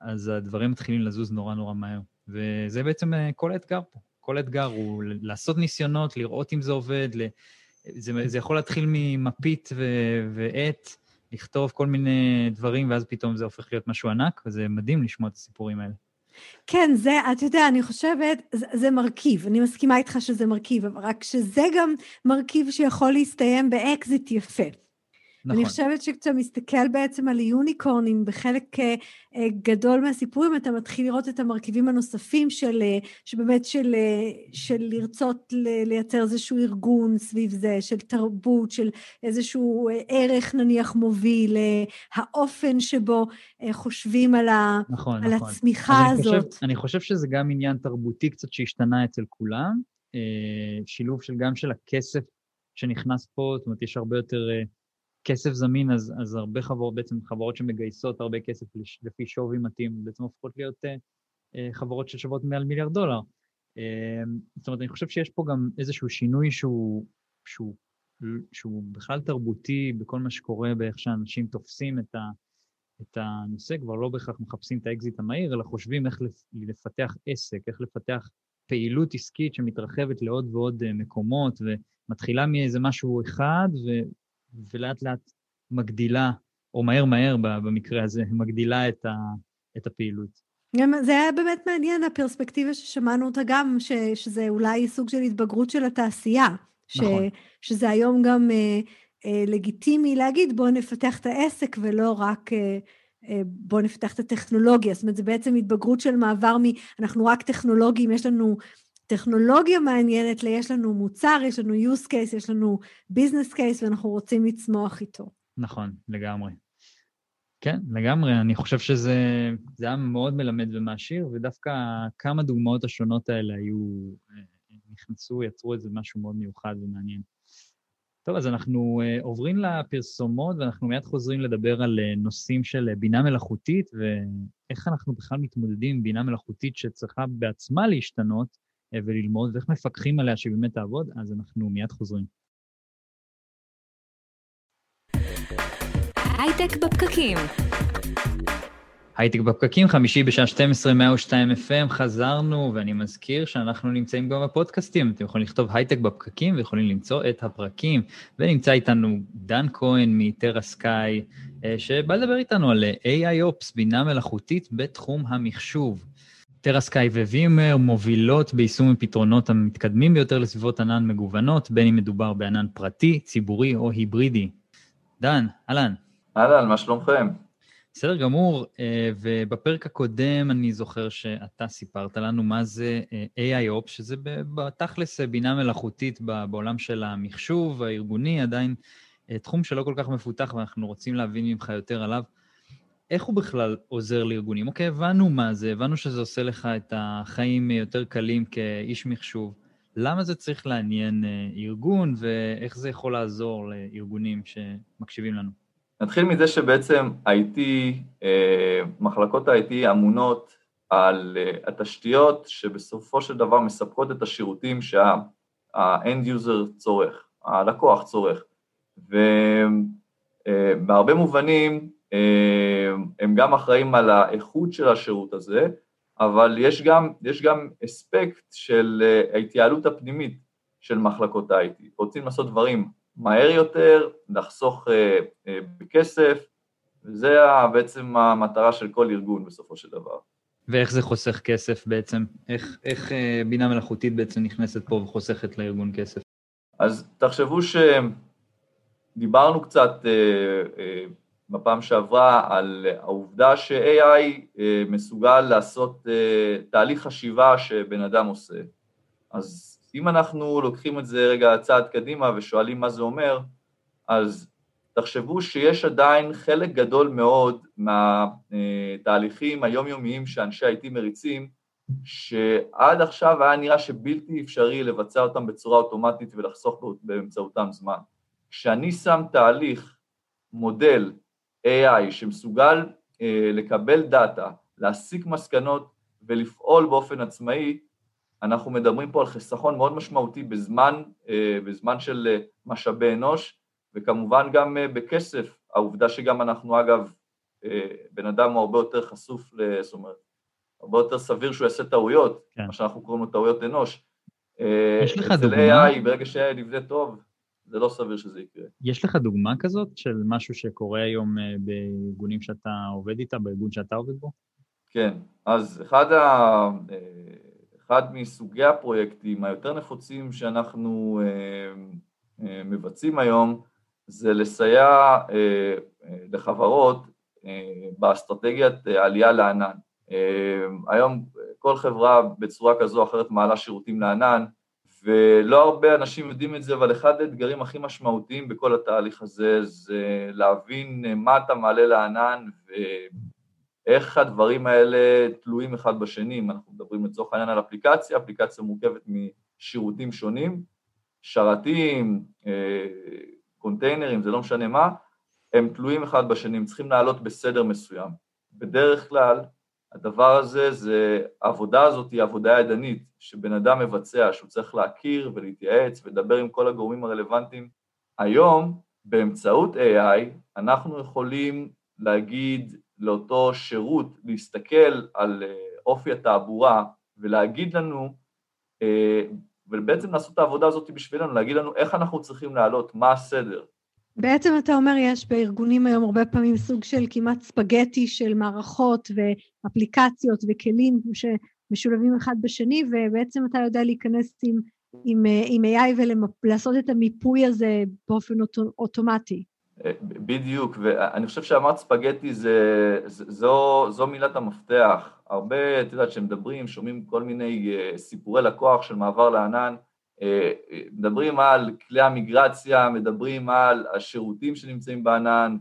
Speaker 2: אז הדברים מתחילים לזוז נורא נורא מהר. וזה בעצם אה, כל האתגר פה. כל אתגר הוא לעשות ניסיונות, לראות אם זה עובד, זה, זה יכול להתחיל ממפית ועט, לכתוב כל מיני דברים, ואז פתאום זה הופך להיות משהו ענק, וזה מדהים לשמוע את הסיפורים האלה.
Speaker 3: כן, זה, אתה יודע, אני חושבת, זה, זה מרכיב, אני מסכימה איתך שזה מרכיב, רק שזה גם מרכיב שיכול להסתיים באקזיט יפה. נכון. אני חושבת שכשאתה מסתכל בעצם על יוניקורנים בחלק אה, אה, גדול מהסיפורים, אתה מתחיל לראות את המרכיבים הנוספים של, אה, שבאמת של, של לרצות לייצר איזשהו ארגון סביב זה, של תרבות, של איזשהו ערך נניח מוביל, האופן שבו חושבים על, ה, נכון, על נכון. הצמיחה אני הזאת.
Speaker 2: חושב, אני חושב שזה גם עניין תרבותי קצת שהשתנה אצל כולם, שילוב של גם של הכסף שנכנס פה, זאת אומרת, יש הרבה יותר... כסף זמין, אז, אז הרבה חברות, בעצם חברות שמגייסות הרבה כסף לפי שווי מתאים, בעצם הופכות להיות uh, חברות ששוות מעל מיליארד דולר. Uh, זאת אומרת, אני חושב שיש פה גם איזשהו שינוי שהוא, שהוא, שהוא בכלל תרבותי בכל מה שקורה באיך שאנשים תופסים את, ה, את הנושא, כבר לא בהכרח מחפשים את האקזיט המהיר, אלא חושבים איך לפתח עסק, איך לפתח פעילות עסקית שמתרחבת לעוד ועוד מקומות, ומתחילה מאיזה משהו אחד, ולאט לאט מגדילה, או מהר מהר במקרה הזה, מגדילה את, ה, את הפעילות.
Speaker 3: גם זה היה באמת מעניין, הפרספקטיבה ששמענו אותה גם, ש, שזה אולי סוג של התבגרות של התעשייה. ש, נכון. שזה היום גם אה, אה, לגיטימי להגיד, בואו נפתח את העסק ולא רק... אה, אה בואו נפתח את הטכנולוגיה. זאת אומרת, זה בעצם התבגרות של מעבר מ... אנחנו רק טכנולוגים, יש לנו טכנולוגיה מעניינת, יש לנו מוצר, יש לנו use case, יש לנו business case, ואנחנו רוצים לצמוח איתו.
Speaker 2: נכון, לגמרי. כן, לגמרי. אני חושב שזה היה מאוד מלמד ומעשיר, ודווקא כמה דוגמאות השונות האלה היו, נכנסו, יצרו איזה משהו מאוד מיוחד ומעניין. טוב, אז אנחנו uh, עוברים לפרסומות, ואנחנו מיד חוזרים לדבר על uh, נושאים של בינה מלאכותית, ואיך אנחנו בכלל מתמודדים עם בינה מלאכותית שצריכה בעצמה להשתנות, אה, וללמוד, ואיך מפקחים עליה שהיא באמת תעבוד, אז אנחנו מיד חוזרים. הייטק בפקקים. הייטק בפקקים, חמישי בשעה 12, 102 FM, חזרנו, ואני מזכיר שאנחנו נמצאים גם בפודקאסטים. אתם יכולים לכתוב הייטק בפקקים ויכולים למצוא את הפרקים. ונמצא איתנו דן כהן מטרסקאי, אה, שבא לדבר איתנו על AIOps, בינה מלאכותית בתחום המחשוב. טרהסקאי ו-VMware מובילות ביישום הפתרונות המתקדמים ביותר לסביבות ענן מגוונות, בין אם מדובר בענן פרטי, ציבורי או היברידי. דן, אהלן.
Speaker 1: אהלן, מה שלומכם?
Speaker 2: בסדר גמור, אה, ובפרק הקודם אני זוכר שאתה סיפרת לנו מה זה אה, AI-Ops, שזה בתכלס בינה מלאכותית בעולם של המחשוב הארגוני, עדיין אה, תחום שלא כל כך מפותח ואנחנו רוצים להבין ממך יותר עליו. איך הוא בכלל עוזר לארגונים? אוקיי, הבנו מה זה, הבנו שזה עושה לך את החיים יותר קלים כאיש מחשוב. למה זה צריך לעניין אה, ארגון, ואיך זה יכול לעזור לארגונים שמקשיבים לנו?
Speaker 1: נתחיל מזה שבעצם IT, אה, מחלקות ה-IT אמונות על אה, התשתיות שבסופו של דבר מספקות את השירותים שה-end user צורך, הלקוח צורך. ובהרבה מובנים הם גם אחראים על האיכות של השירות הזה, אבל יש גם, יש גם אספקט של אה, ההתייעלות הפנימית, של מחלקות ה-IT. רוצים לעשות דברים מהר יותר, לחסוך אה, אה, בכסף, וזה בעצם המטרה של כל ארגון בסופו של דבר.
Speaker 2: ואיך זה חוסך כסף בעצם? איך, איך אה, בינה מלאכותית בעצם נכנסת פה וחוסכת לארגון כסף?
Speaker 1: אז תחשבו שדיברנו קצת אה, אה, בפעם שעברה על העובדה ש-AI אה, מסוגל לעשות אה, תהליך חשיבה שבן אדם עושה. אז אם אנחנו לוקחים את זה רגע צעד קדימה ושואלים מה זה אומר, אז תחשבו שיש עדיין חלק גדול מאוד מהתהליכים היומיומיים שאנשי IT מריצים, שעד עכשיו היה נראה שבלתי אפשרי לבצע אותם בצורה אוטומטית ולחסוך באמצעותם זמן. כשאני שם תהליך, מודל AI שמסוגל אה, לקבל דאטה, להסיק מסקנות ולפעול באופן עצמאי, אנחנו מדברים פה על חיסכון מאוד משמעותי בזמן, אה, בזמן של אה, משאבי אנוש, וכמובן גם בכסף, העובדה שגם אנחנו אגב, בן אדם הוא הרבה יותר חשוף, זאת אומרת, הרבה יותר סביר שהוא יעשה טעויות, כן. מה שאנחנו קוראים לו טעויות אנוש.
Speaker 2: יש לך דוגמה?
Speaker 1: AI, ברגע ש-AI נבנה טוב, זה לא סביר שזה יקרה.
Speaker 2: יש לך דוגמה כזאת של משהו שקורה היום בארגונים שאתה עובד איתה, בארגון שאתה עובד בו?
Speaker 1: כן, אז אחד, ה... אחד מסוגי הפרויקטים היותר נפוצים שאנחנו מבצעים היום, זה לסייע אה, אה, לחברות אה, באסטרטגיית עלייה לענן. היום כל חברה בצורה כזו או אחרת מעלה שירותים לענן, ולא הרבה אנשים יודעים את זה, אבל אחד האתגרים הכי משמעותיים בכל התהליך הזה זה להבין מה אתה מעלה לענן ואיך הדברים האלה תלויים אחד בשני. אם אנחנו מדברים לצורך העניין על אפליקציה, אפליקציה מורכבת משירותים שונים, שרתים, קונטיינרים, זה לא משנה מה, הם תלויים אחד בשני, הם צריכים לעלות בסדר מסוים. בדרך כלל, הדבר הזה, זה, העבודה הזאת היא עבודה ידנית, שבן אדם מבצע, שהוא צריך להכיר ולהתייעץ ולדבר עם כל הגורמים הרלוונטיים. היום, באמצעות AI, אנחנו יכולים להגיד לאותו שירות, להסתכל על אה, אופי התעבורה ולהגיד לנו אה, ובעצם לעשות את העבודה הזאת בשבילנו, להגיד לנו איך אנחנו צריכים לעלות, מה הסדר.
Speaker 3: בעצם אתה אומר, יש בארגונים היום הרבה פעמים סוג של כמעט ספגטי של מערכות ואפליקציות וכלים שמשולבים אחד בשני, ובעצם אתה יודע להיכנס עם, עם, עם AI ולעשות את המיפוי הזה באופן אוטומטי.
Speaker 1: אה, בדיוק, ואני חושב שאמרת ספגטי זה, זו, זו מילת המפתח. הרבה, את יודעת, כשמדברים, שומעים כל מיני אה, סיפורי לקוח של מעבר לענן, מדברים על כלי המיגרציה, מדברים על השירותים שנמצאים בענן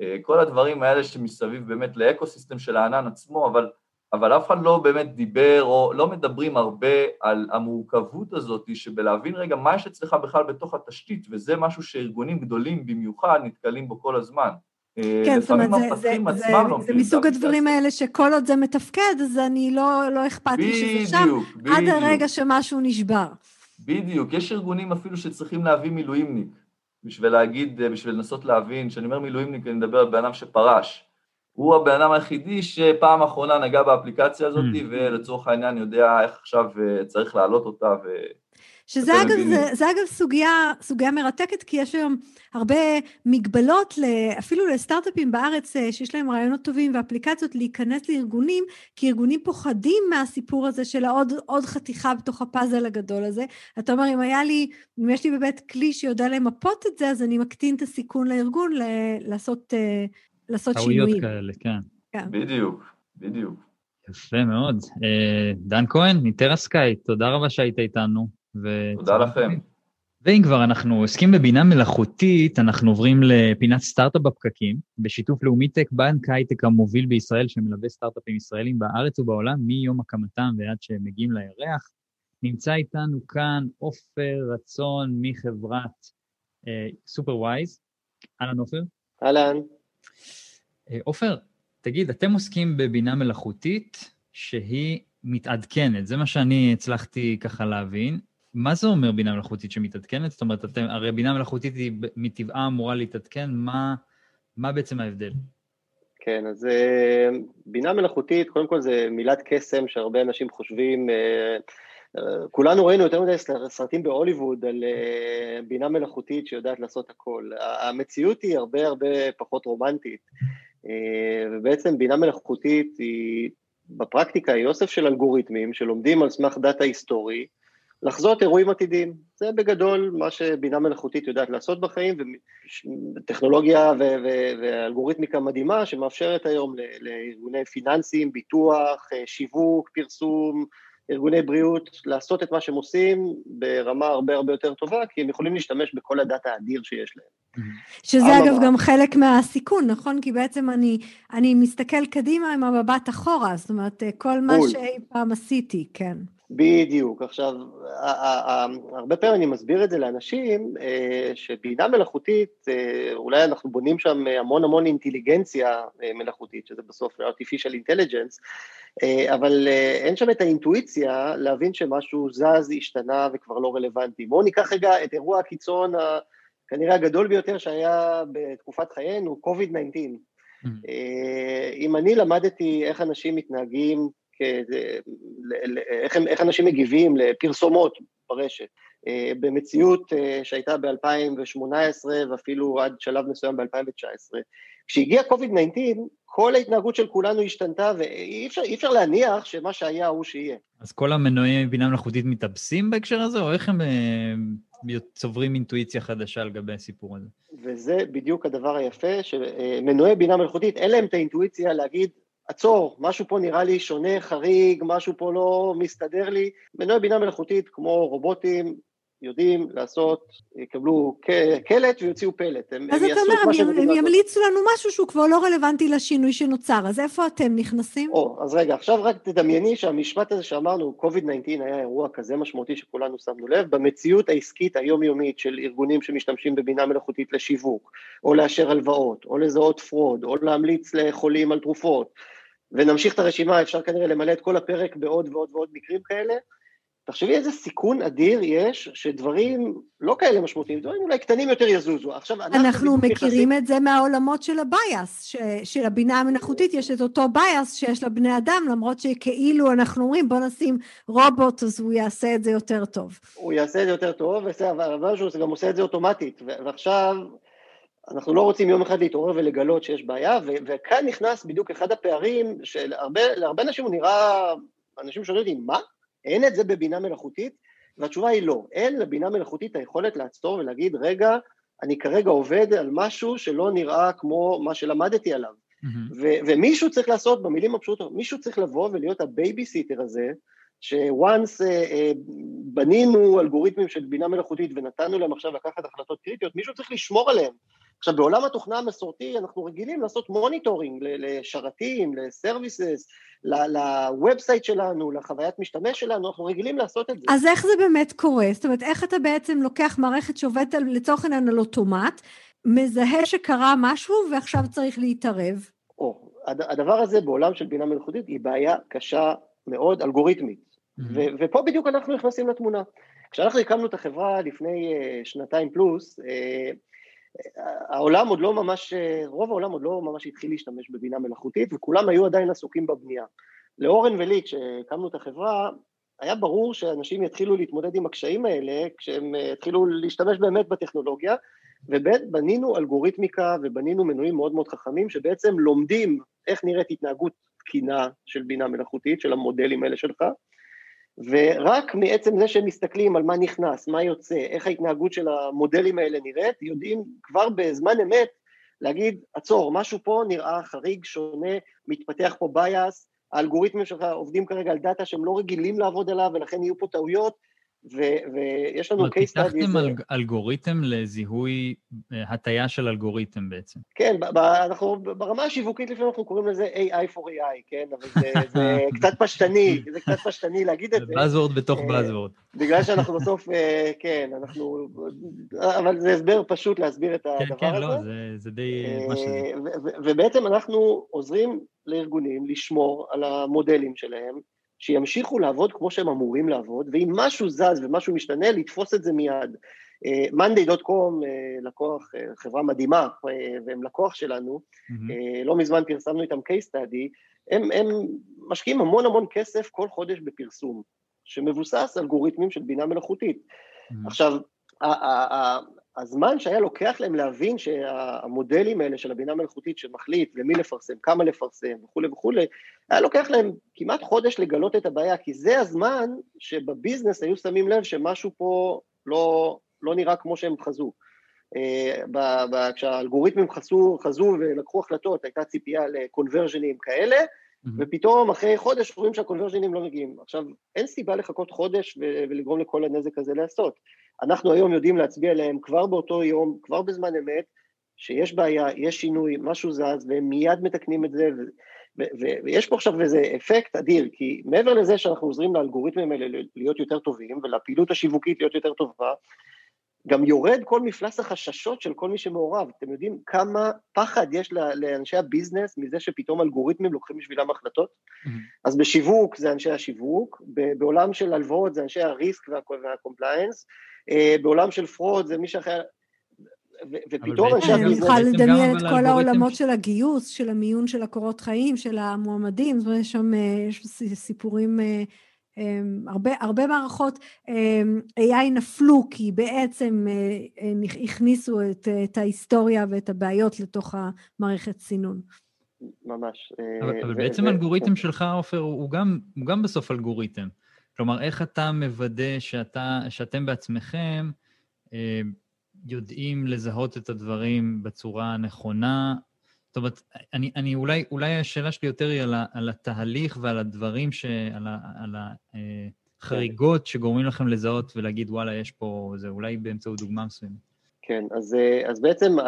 Speaker 1: וכל הדברים האלה שמסביב באמת לאקו-סיסטם של הענן עצמו, אבל אבל אף אחד לא באמת דיבר, או לא מדברים הרבה על המורכבות הזאת שבלהבין רגע מה יש אצלך בכלל בתוך התשתית, וזה משהו שארגונים גדולים במיוחד נתקלים בו כל הזמן.
Speaker 3: אה, כן, זאת אומרת, זה, זה, זה, זה מסוג הדברים האלה שכל עוד זה מתפקד, אז אני לא, לא אכפת לי שזה שם, בדיוק. עד הרגע שמשהו נשבר.
Speaker 1: בדיוק, יש ארגונים אפילו שצריכים להביא מילואימניק, בשביל להגיד, בשביל לנסות להבין, כשאני אומר מילואימניק, אני מדבר על בן אדם שפרש. הוא הבן אדם היחידי שפעם אחרונה נגע באפליקציה הזאת, mm. ולצורך העניין יודע איך עכשיו אה, צריך להעלות אותה. ו...
Speaker 3: שזה אגב, זה, זה אגב סוגיה, סוגיה מרתקת, כי יש היום הרבה מגבלות, אפילו לסטארט-אפים בארץ אה, שיש להם רעיונות טובים ואפליקציות להיכנס לארגונים, כי ארגונים פוחדים מהסיפור הזה של העוד עוד חתיכה בתוך הפאזל הגדול הזה. אתה אומר, אם היה לי, אם יש לי באמת כלי שיודע למפות את זה, אז אני מקטין את הסיכון לארגון לעשות אה, לעשות שינויים.
Speaker 2: טעויות כאלה, כן.
Speaker 1: כן. בדיוק, בדיוק.
Speaker 2: יפה מאוד. אה, דן כהן, מטרסקאי, תודה רבה שהיית איתנו.
Speaker 1: תודה לכם.
Speaker 2: ואם כבר אנחנו עוסקים בבינה מלאכותית, אנחנו עוברים לפינת סטארט-אפ בפקקים, בשיתוף לאומיטק, בנק הייטק המוביל בישראל, שמלווה סטארט-אפים ישראלים בארץ ובעולם מיום הקמתם ועד שהם מגיעים לירח. נמצא איתנו כאן עופר רצון מחברת סופרוויז. אהלן עופר.
Speaker 5: אהלן.
Speaker 2: אה, עופר, תגיד, אתם עוסקים בבינה מלאכותית שהיא מתעדכנת, זה מה שאני הצלחתי ככה להבין. מה זה אומר בינה מלאכותית שמתעדכנת? זאת אומרת, אתם, הרי בינה מלאכותית היא מטבעה אמורה להתעדכן, מה, מה בעצם ההבדל?
Speaker 5: כן, אז אה, בינה מלאכותית, קודם כל זה מילת קסם שהרבה אנשים חושבים, אה, כולנו ראינו יותר מדי סרטים בהוליווד על אה, בינה מלאכותית שיודעת לעשות הכל. המציאות היא הרבה הרבה פחות רומנטית, אה, ובעצם בינה מלאכותית היא, בפרקטיקה היא אוסף של אלגוריתמים שלומדים על סמך דאטה היסטורי, לחזות אירועים עתידיים. זה בגדול מה שבינה מלאכותית יודעת לעשות בחיים, וטכנולוגיה ואלגוריתמיקה מדהימה שמאפשרת היום לארגוני פיננסים, ביטוח, אה, שיווק, פרסום, ארגוני בריאות, לעשות את מה שהם עושים ברמה הרבה הרבה יותר טובה, כי הם יכולים להשתמש בכל הדאטה האדיר שיש להם.
Speaker 3: שזה אגב גם חלק מהסיכון, נכון? כי בעצם אני, אני מסתכל קדימה עם המבט אחורה, זאת אומרת, כל מה שאי פעם עשיתי, כן.
Speaker 5: בדיוק. עכשיו, הרבה פעמים אני מסביר את זה לאנשים, אה, שבינה מלאכותית, אה, אולי אנחנו בונים שם המון המון אינטליגנציה אה, מלאכותית, שזה בסוף artificial intelligence, אבל אין שם את האינטואיציה להבין שמשהו זז, השתנה וכבר לא רלוונטי. בואו ניקח רגע את אירוע הקיצון כנראה הגדול ביותר שהיה בתקופת חיינו, COVID-19. Mm-hmm. אם אני למדתי איך אנשים מתנהגים איך, איך אנשים מגיבים לפרסומות ברשת. אה, במציאות אה, שהייתה ב-2018 ואפילו עד שלב מסוים ב-2019. כשהגיע COVID-19, כל ההתנהגות של כולנו השתנתה, ואי אפשר, אפשר להניח שמה שהיה הוא שיהיה.
Speaker 2: אז כל המנועי בינה מלאכותית מתאבסים בהקשר הזה, או איך הם אה, צוברים אינטואיציה חדשה לגבי הסיפור הזה?
Speaker 5: וזה בדיוק הדבר היפה, שמנועי בינה מלאכותית, אין להם את האינטואיציה להגיד, עצור, משהו פה נראה לי שונה, חריג, משהו פה לא מסתדר לי. מנועי בינה מלאכותית, כמו רובוטים, יודעים לעשות, יקבלו קלט ויוציאו פלט.
Speaker 3: הם, אז הם אתה אומר, הם, הם ימליצו לנו משהו שהוא כבר לא רלוונטי לשינוי שנוצר, אז איפה אתם נכנסים?
Speaker 5: או, אז רגע, עכשיו רק תדמייני שהמשפט הזה שאמרנו, COVID-19 היה אירוע כזה משמעותי שכולנו שמנו לב, במציאות העסקית היומיומית של ארגונים שמשתמשים בבינה מלאכותית לשיווק, או לאשר הלוואות, או לזהות fraud, או להמליץ לחולים על תרופות, ונמשיך את הרשימה, אפשר כנראה למלא את כל הפרק בעוד ועוד ועוד מקרים כאלה. תחשבי איזה סיכון אדיר יש שדברים לא כאלה משמעותיים, דברים אולי קטנים יותר יזוזו.
Speaker 3: עכשיו, אנחנו, אנחנו מכירים נכנסים... את זה מהעולמות של ה bias, ש... של הבינה המלאכותית, יש את אותו bias שיש לבני אדם, למרות שכאילו אנחנו אומרים בוא נשים רובוט, אז הוא יעשה את זה יותר טוב.
Speaker 5: הוא יעשה את זה יותר טוב, אבל הוא גם עושה את זה אוטומטית, ועכשיו אנחנו לא רוצים יום אחד להתעורר ולגלות שיש בעיה, ו- וכאן נכנס בדיוק אחד הפערים שלהרבה אנשים הוא נראה, אנשים שואלים אותי, מה? אין את זה בבינה מלאכותית? והתשובה היא לא, אין לבינה מלאכותית היכולת לעצור ולהגיד, רגע, אני כרגע עובד על משהו שלא נראה כמו מה שלמדתי עליו. Mm-hmm. ו- ומישהו צריך לעשות, במילים הפשוטות, מישהו צריך לבוא ולהיות הבייביסיטר הזה, ש once uh, uh, בנינו אלגוריתמים של בינה מלאכותית ונתנו להם עכשיו לקחת החלטות קריטיות, מישהו צריך לשמור עליהם. עכשיו, בעולם התוכנה המסורתי אנחנו רגילים לעשות monitoring לשרתים, ל services, ל website שלנו, לחוויית משתמש שלנו, אנחנו רגילים לעשות את זה.
Speaker 3: אז איך זה באמת קורה? זאת אומרת, איך אתה בעצם לוקח מערכת שעובדת לצורך העניין על אוטומט, מזהה שקרה משהו ועכשיו צריך להתערב?
Speaker 5: או, הדבר הזה בעולם של בינה מלאכותית היא בעיה קשה מאוד, אלגוריתמית. Mm-hmm. ופה בדיוק אנחנו נכנסים לתמונה. כשאנחנו הקמנו את החברה לפני uh, שנתיים פלוס, uh, העולם עוד לא ממש, רוב העולם עוד לא ממש התחיל להשתמש בבינה מלאכותית וכולם היו עדיין עסוקים בבנייה. לאורן ולי, כשהקמנו את החברה, היה ברור שאנשים יתחילו להתמודד עם הקשיים האלה כשהם יתחילו להשתמש באמת בטכנולוגיה, ובנינו אלגוריתמיקה ובנינו מנועים מאוד מאוד חכמים שבעצם לומדים איך נראית התנהגות תקינה של בינה מלאכותית, של המודלים האלה שלך, ורק מעצם זה שהם מסתכלים על מה נכנס, מה יוצא, איך ההתנהגות של המודלים האלה נראית, יודעים כבר בזמן אמת להגיד, עצור, משהו פה נראה חריג, שונה, מתפתח פה bias, האלגוריתמים שלך עובדים כרגע על דאטה שהם לא רגילים לעבוד עליו ולכן יהיו פה טעויות, ויש לנו case study...
Speaker 2: פיתחתם אל, אלגוריתם לזיהוי, אה, הטיה של אלגוריתם בעצם.
Speaker 5: כן, אנחנו, ברמה השיווקית לפעמים אנחנו קוראים לזה AI for AI, כן? אבל זה, זה קצת פשטני, זה קצת פשטני להגיד את זה.
Speaker 2: זה Buzzword בתוך אה, Buzzword.
Speaker 5: בגלל שאנחנו בסוף, אה, כן, אנחנו... אבל זה הסבר פשוט להסביר את
Speaker 2: כן,
Speaker 5: הדבר
Speaker 2: כן,
Speaker 5: הזה.
Speaker 2: כן, כן, לא, זה, זה די מה שזה.
Speaker 5: ובעצם אנחנו עוזרים לארגונים לשמור על המודלים שלהם, שימשיכו לעבוד כמו שהם אמורים לעבוד, ואם משהו זז ומשהו משתנה, לתפוס את זה מיד. מאנדיי.קום, uh, uh, לקוח, uh, חברה מדהימה, והם לקוח שלנו, mm-hmm. לא מזמן פרסמנו איתם case study, הם, הם משקיעים המון המון כסף כל חודש בפרסום. שמבוסס אלגוריתמים של בינה מלאכותית. Mm-hmm. עכשיו, הזמן שהיה לוקח להם להבין שהמודלים האלה של הבינה המלאכותית שמחליט למי לפרסם, כמה לפרסם וכולי וכולי, היה לוקח להם כמעט חודש לגלות את הבעיה, כי זה הזמן שבביזנס היו שמים לב שמשהו פה לא, לא נראה כמו שהם חזו. אה, כשהאלגוריתמים חזו, חזו ולקחו החלטות, הייתה ציפייה לקונברז'נים כאלה, mm-hmm. ופתאום אחרי חודש רואים שהקונברז'נים לא מגיעים. עכשיו, אין סיבה לחכות חודש ולגרום לכל הנזק הזה לעשות. אנחנו היום יודעים להצביע עליהם כבר באותו יום, כבר בזמן אמת, שיש בעיה, יש שינוי, משהו זז, והם מיד מתקנים את זה, ויש פה עכשיו איזה אפקט אדיר, כי מעבר לזה שאנחנו עוזרים לאלגוריתמים האלה להיות יותר טובים, ולפעילות השיווקית להיות יותר טובה, גם יורד כל מפלס החששות של כל מי שמעורב. אתם יודעים כמה פחד יש לאנשי ה business מזה שפתאום אלגוריתמים לוקחים בשבילם החלטות? Mm-hmm. אז בשיווק זה אנשי השיווק, בעולם של הלוואות זה אנשי ה risk וה compliance, אה, בעולם של fraud זה מי שאחר... ופתאום אנשי
Speaker 3: ה business... אני יכולה לדמיין את כל העולמות של הגיוס, של המיון של הקורות חיים, של המועמדים, זאת אומרת, יש שם אה, סיפורים אה, הרבה, הרבה מערכות AI נפלו כי בעצם אה, הכניסו את, את ההיסטוריה ואת הבעיות לתוך המערכת סינון.
Speaker 5: ממש.
Speaker 2: אבל, אה, אבל בעצם האלגוריתם ו- שלך, עופר, הוא גם, הוא גם בסוף אלגוריתם. כלומר, איך אתה מוודא שאתה, שאתם בעצמכם אה, יודעים לזהות את הדברים בצורה הנכונה, זאת אומרת, אני, אני אולי, אולי השאלה שלי יותר היא על, ה, על התהליך ועל הדברים, ש, על, ה, על החריגות שגורמים לכם לזהות ולהגיד, וואלה, יש פה, זה אולי באמצעות דוגמה מסוימת.
Speaker 5: כן, אז, אז בעצם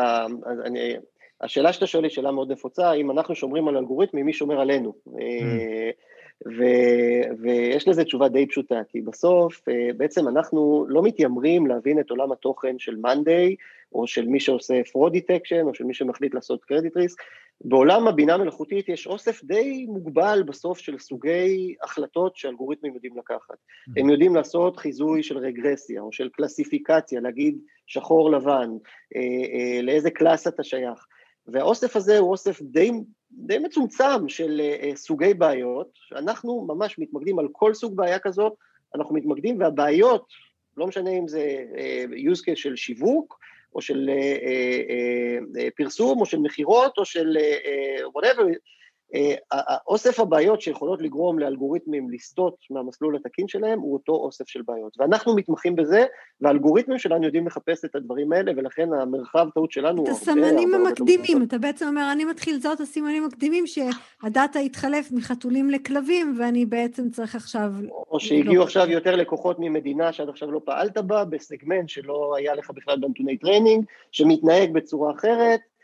Speaker 5: אז אני, השאלה שאתה שואל היא שאלה מאוד נפוצה, אם אנחנו שומרים על אלגוריתמים, מי שומר עלינו? Mm. ו, ויש לזה תשובה די פשוטה, כי בסוף בעצם אנחנו לא מתיימרים להבין את עולם התוכן של מאנדיי, או של מי שעושה fraud detection, או של מי שמחליט לעשות credit risk. בעולם הבינה המלאכותית יש אוסף די מוגבל בסוף של סוגי החלטות שאלגוריתמים יודעים לקחת. Mm-hmm. הם יודעים לעשות חיזוי של רגרסיה, או של קלסיפיקציה, להגיד שחור לבן, אה, אה, לאיזה קלאס אתה שייך. והאוסף הזה הוא אוסף די, די מצומצם של אה, סוגי בעיות, שאנחנו ממש מתמקדים על כל סוג בעיה כזאת, אנחנו מתמקדים, והבעיות, לא משנה אם זה use case של שיווק, או של אה, אה, אה, פרסום, או של מכירות, או של whatever, אוסף הבעיות שיכולות לגרום לאלגוריתמים לסטות מהמסלול התקין שלהם הוא אותו אוסף של בעיות. ואנחנו מתמחים בזה, והאלגוריתמים שלנו יודעים לחפש את הדברים האלה, ולכן המרחב טעות שלנו הוא
Speaker 3: הרבה... את הסימנים המקדימים, אתה בעצם אומר, אני מתחיל לזהות הסימנים המקדימים שה data יתחלף מחתולים לכלבים, ואני בעצם צריך עכשיו...
Speaker 5: או שהגיעו עכשיו יותר לקוחות ממדינה שעד עכשיו לא פעלת בה, בסגמנט שלא היה לך בכלל בנתוני training, שמתנהג בצורה אחרת, אה,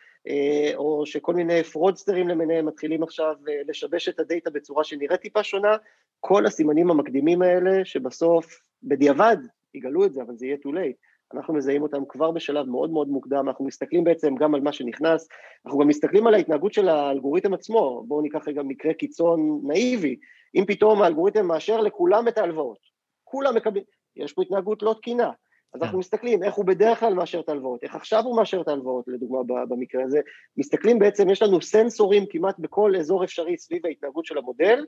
Speaker 5: או שכל מיני fraudsterים למיניהם מתחילים עכשיו אה, לשבש את ה data בצורה שנראית טיפה שונה, כל הסימנים המקדימים האלה, שבסוף, בדיעבד, יגלו את זה, אבל זה יהיה too late. אנחנו מזהים אותם כבר בשלב מאוד מאוד מוקדם, אנחנו מסתכלים בעצם גם על מה שנכנס, אנחנו גם מסתכלים על ההתנהגות של האלגוריתם עצמו, בואו ניקח רגע מקרה קיצון נאיבי, אם פתאום האלגוריתם מאשר לכולם את ההלוואות, כולם מקבלים, יש פה התנהגות לא תקינה, אז אנחנו כן. מסתכלים איך הוא בדרך כלל מאשר את ההלוואות, איך עכשיו הוא מאשר את ההלוואות, לדוגמה במקרה הזה, מסתכלים בעצם, יש לנו סנסורים כמעט בכל אזור אפשרי סביב ההתנהגות של המודל,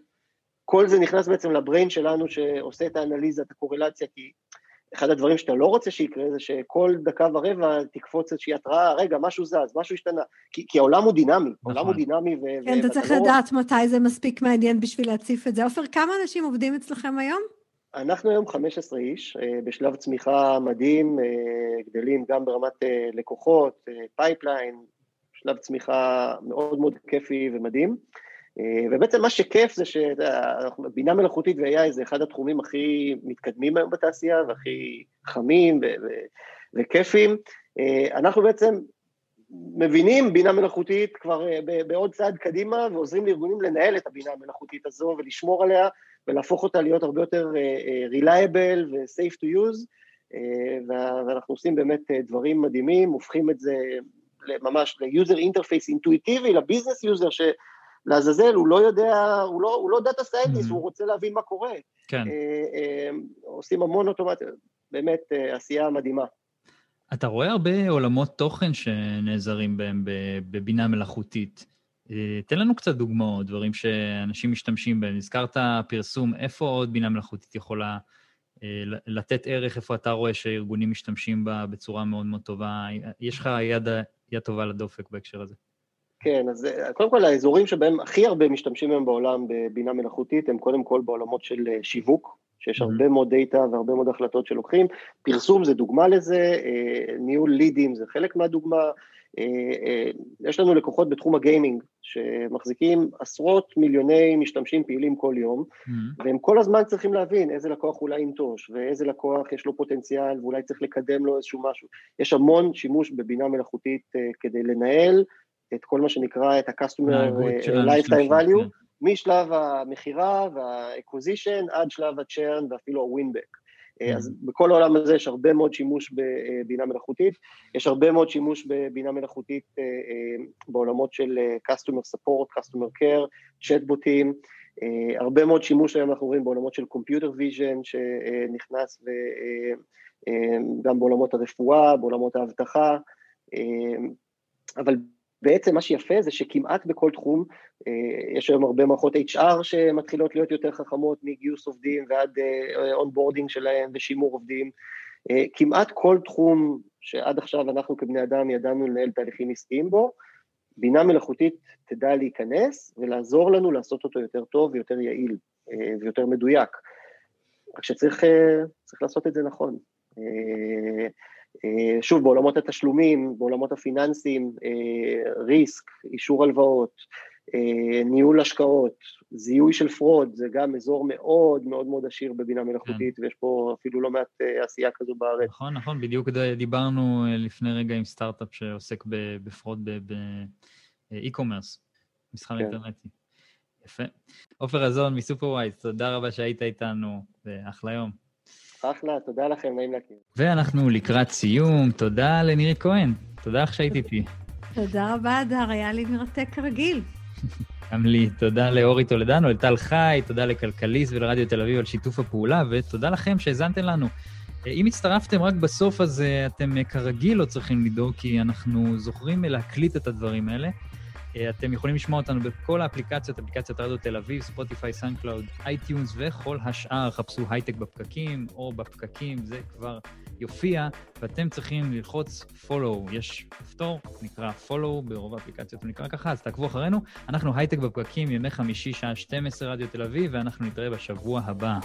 Speaker 5: כל זה נכנס בעצם לבריין שלנו שעושה את האנליזה, את הקורלציה, כי אחד הדברים שאתה לא רוצה שיקרה זה שכל דקה ורבע תקפוץ איזושהי התראה, רגע, משהו זז, משהו השתנה, כי, כי העולם הוא דינמי, נכון. העולם הוא דינמי ו...
Speaker 3: כן, אתה צריך. לדעת מתי זה מספיק מעניין בשביל להציף את זה. עופר, כמה אנשים עובדים אצלכם היום?
Speaker 5: אנחנו היום 15 איש, אה, בשלב צמיחה מדהים, אה, גדלים גם ברמת אה, לקוחות, pipeline, שלב צמיחה מאוד מאוד כיפי ומדהים. ובעצם מה שכיף זה שבינה מלאכותית ו-AI זה אחד התחומים הכי מתקדמים היום בתעשייה והכי חמים וכיפים. אנחנו בעצם מבינים בינה מלאכותית כבר בעוד צעד קדימה ועוזרים לארגונים לנהל את הבינה המלאכותית הזו ולשמור עליה ולהפוך אותה להיות הרבה יותר uh, reliable ו-safe to use, uh, ואנחנו עושים באמת דברים מדהימים, הופכים את זה ממש ל-user interface אינטואיטיבי, ל-business user, שלעזאזל הוא לא יודע, הוא לא, הוא לא data scientist, mm-hmm. הוא רוצה להבין מה קורה.
Speaker 2: כן.
Speaker 5: עושים המון אוטומציה, באמת עשייה מדהימה.
Speaker 2: אתה רואה הרבה עולמות תוכן שנעזרים בהם בבינה מלאכותית. אה, תן לנו קצת דוגמאות, דברים שאנשים משתמשים בהם. הזכרת פרסום, איפה עוד בינה מלאכותית יכולה אה, לתת ערך, איפה אתה רואה שארגונים משתמשים בה בצורה מאוד מאוד טובה? יש לך יד, יד טובה לדופק בהקשר הזה.
Speaker 5: כן, אז אה, קודם כל האזורים שבהם הכי הרבה משתמשים היום בעולם בבינה מלאכותית הם קודם כל בעולמות של שיווק, שיש הרבה mm-hmm. מאוד דאטה והרבה מאוד החלטות שלוקחים. פרסום זה דוגמה לזה, ניהול לידים זה חלק מהדוגמה, יש לנו לקוחות בתחום הגיימינג שמחזיקים עשרות מיליוני משתמשים פעילים כל יום mm-hmm. והם כל הזמן צריכים להבין איזה לקוח אולי ינטוש ואיזה לקוח יש לו פוטנציאל ואולי צריך לקדם לו איזשהו משהו. יש המון שימוש בבינה מלאכותית אה, כדי לנהל את כל מה שנקרא את ה-customer lifetime value כן. משלב המכירה וה-acquisition עד שלב ה-churn ואפילו ה-winback. אה, אז בכל העולם הזה יש הרבה מאוד שימוש בבינה מלאכותית, יש הרבה מאוד שימוש בבינה מלאכותית אה, אה, בעולמות של Customer Support, Customer Care, צ'טבוטים, הרבה מאוד שימוש היום אנחנו רואים בעולמות של Computer Vision שנכנס וגם בעולמות הרפואה, בעולמות האבטחה, אבל בעצם מה שיפה זה שכמעט בכל תחום, אה, יש היום הרבה מערכות HR שמתחילות להיות יותר חכמות מגיוס עובדים ועד onboarding אה, שלהם ושימור עובדים, אה, כמעט כל תחום שעד עכשיו אנחנו כבני אדם ידענו לנהל תהליכים עסקיים בו, בינה מלאכותית תדע להיכנס ולעזור לנו לעשות אותו יותר טוב ויותר יעיל ויותר מדויק. רק שצריך לעשות את זה נכון. אה, שוב, בעולמות התשלומים, בעולמות הפיננסיים, אה, risk, אישור הלוואות, אה, ניהול השקעות, זיהוי של fraud, זה גם אזור מאוד מאוד מאוד עשיר בבינה מלאכותית, כן. ויש פה אפילו לא מעט עשייה כזו בארץ.
Speaker 2: נכון, נכון, בדיוק דיברנו לפני רגע עם סטארט-אפ שעוסק ב-fraud ב-e-commerce, מסחר כן. אינטרנטי. יפה. עופר רזון מ-Superwise, תודה רבה שהיית איתנו, ואחלה יום.
Speaker 5: אחלה, תודה לכם, נעים להכיר.
Speaker 2: ואנחנו לקראת סיום, תודה לנירית כהן, תודה לך שהיית איתי.
Speaker 3: תודה רבה, אדר, היה לי מרתק כרגיל.
Speaker 2: גם לי, תודה לאורי טולדנו, לטל חי, תודה לכלכליסט ולרדיו תל אביב על שיתוף הפעולה, ותודה לכם שהאזנתם לנו. אם הצטרפתם רק בסוף, אז אתם כרגיל לא צריכים לדאוג, כי אנחנו זוכרים להקליט את הדברים האלה. אה, אתם יכולים לשמוע אותנו בכל האפליקציות, אפליקציית רדיו תל אביב, Spotify, SoundCloud, iTunes וכל השאר. חפשו הייטק בפקקים או בפקקים, זה כבר יופיע, ואתם צריכים ללחוץ follow. יש כפתור, נקרא follow, ברוב האפליקציות הוא נקרא ככה, אז תעקבו אחרינו. אנחנו הייטק בפקקים, ימי חמישי, שעה 12, רדיו תל אביב, ואנחנו נתראה בשבוע הבא.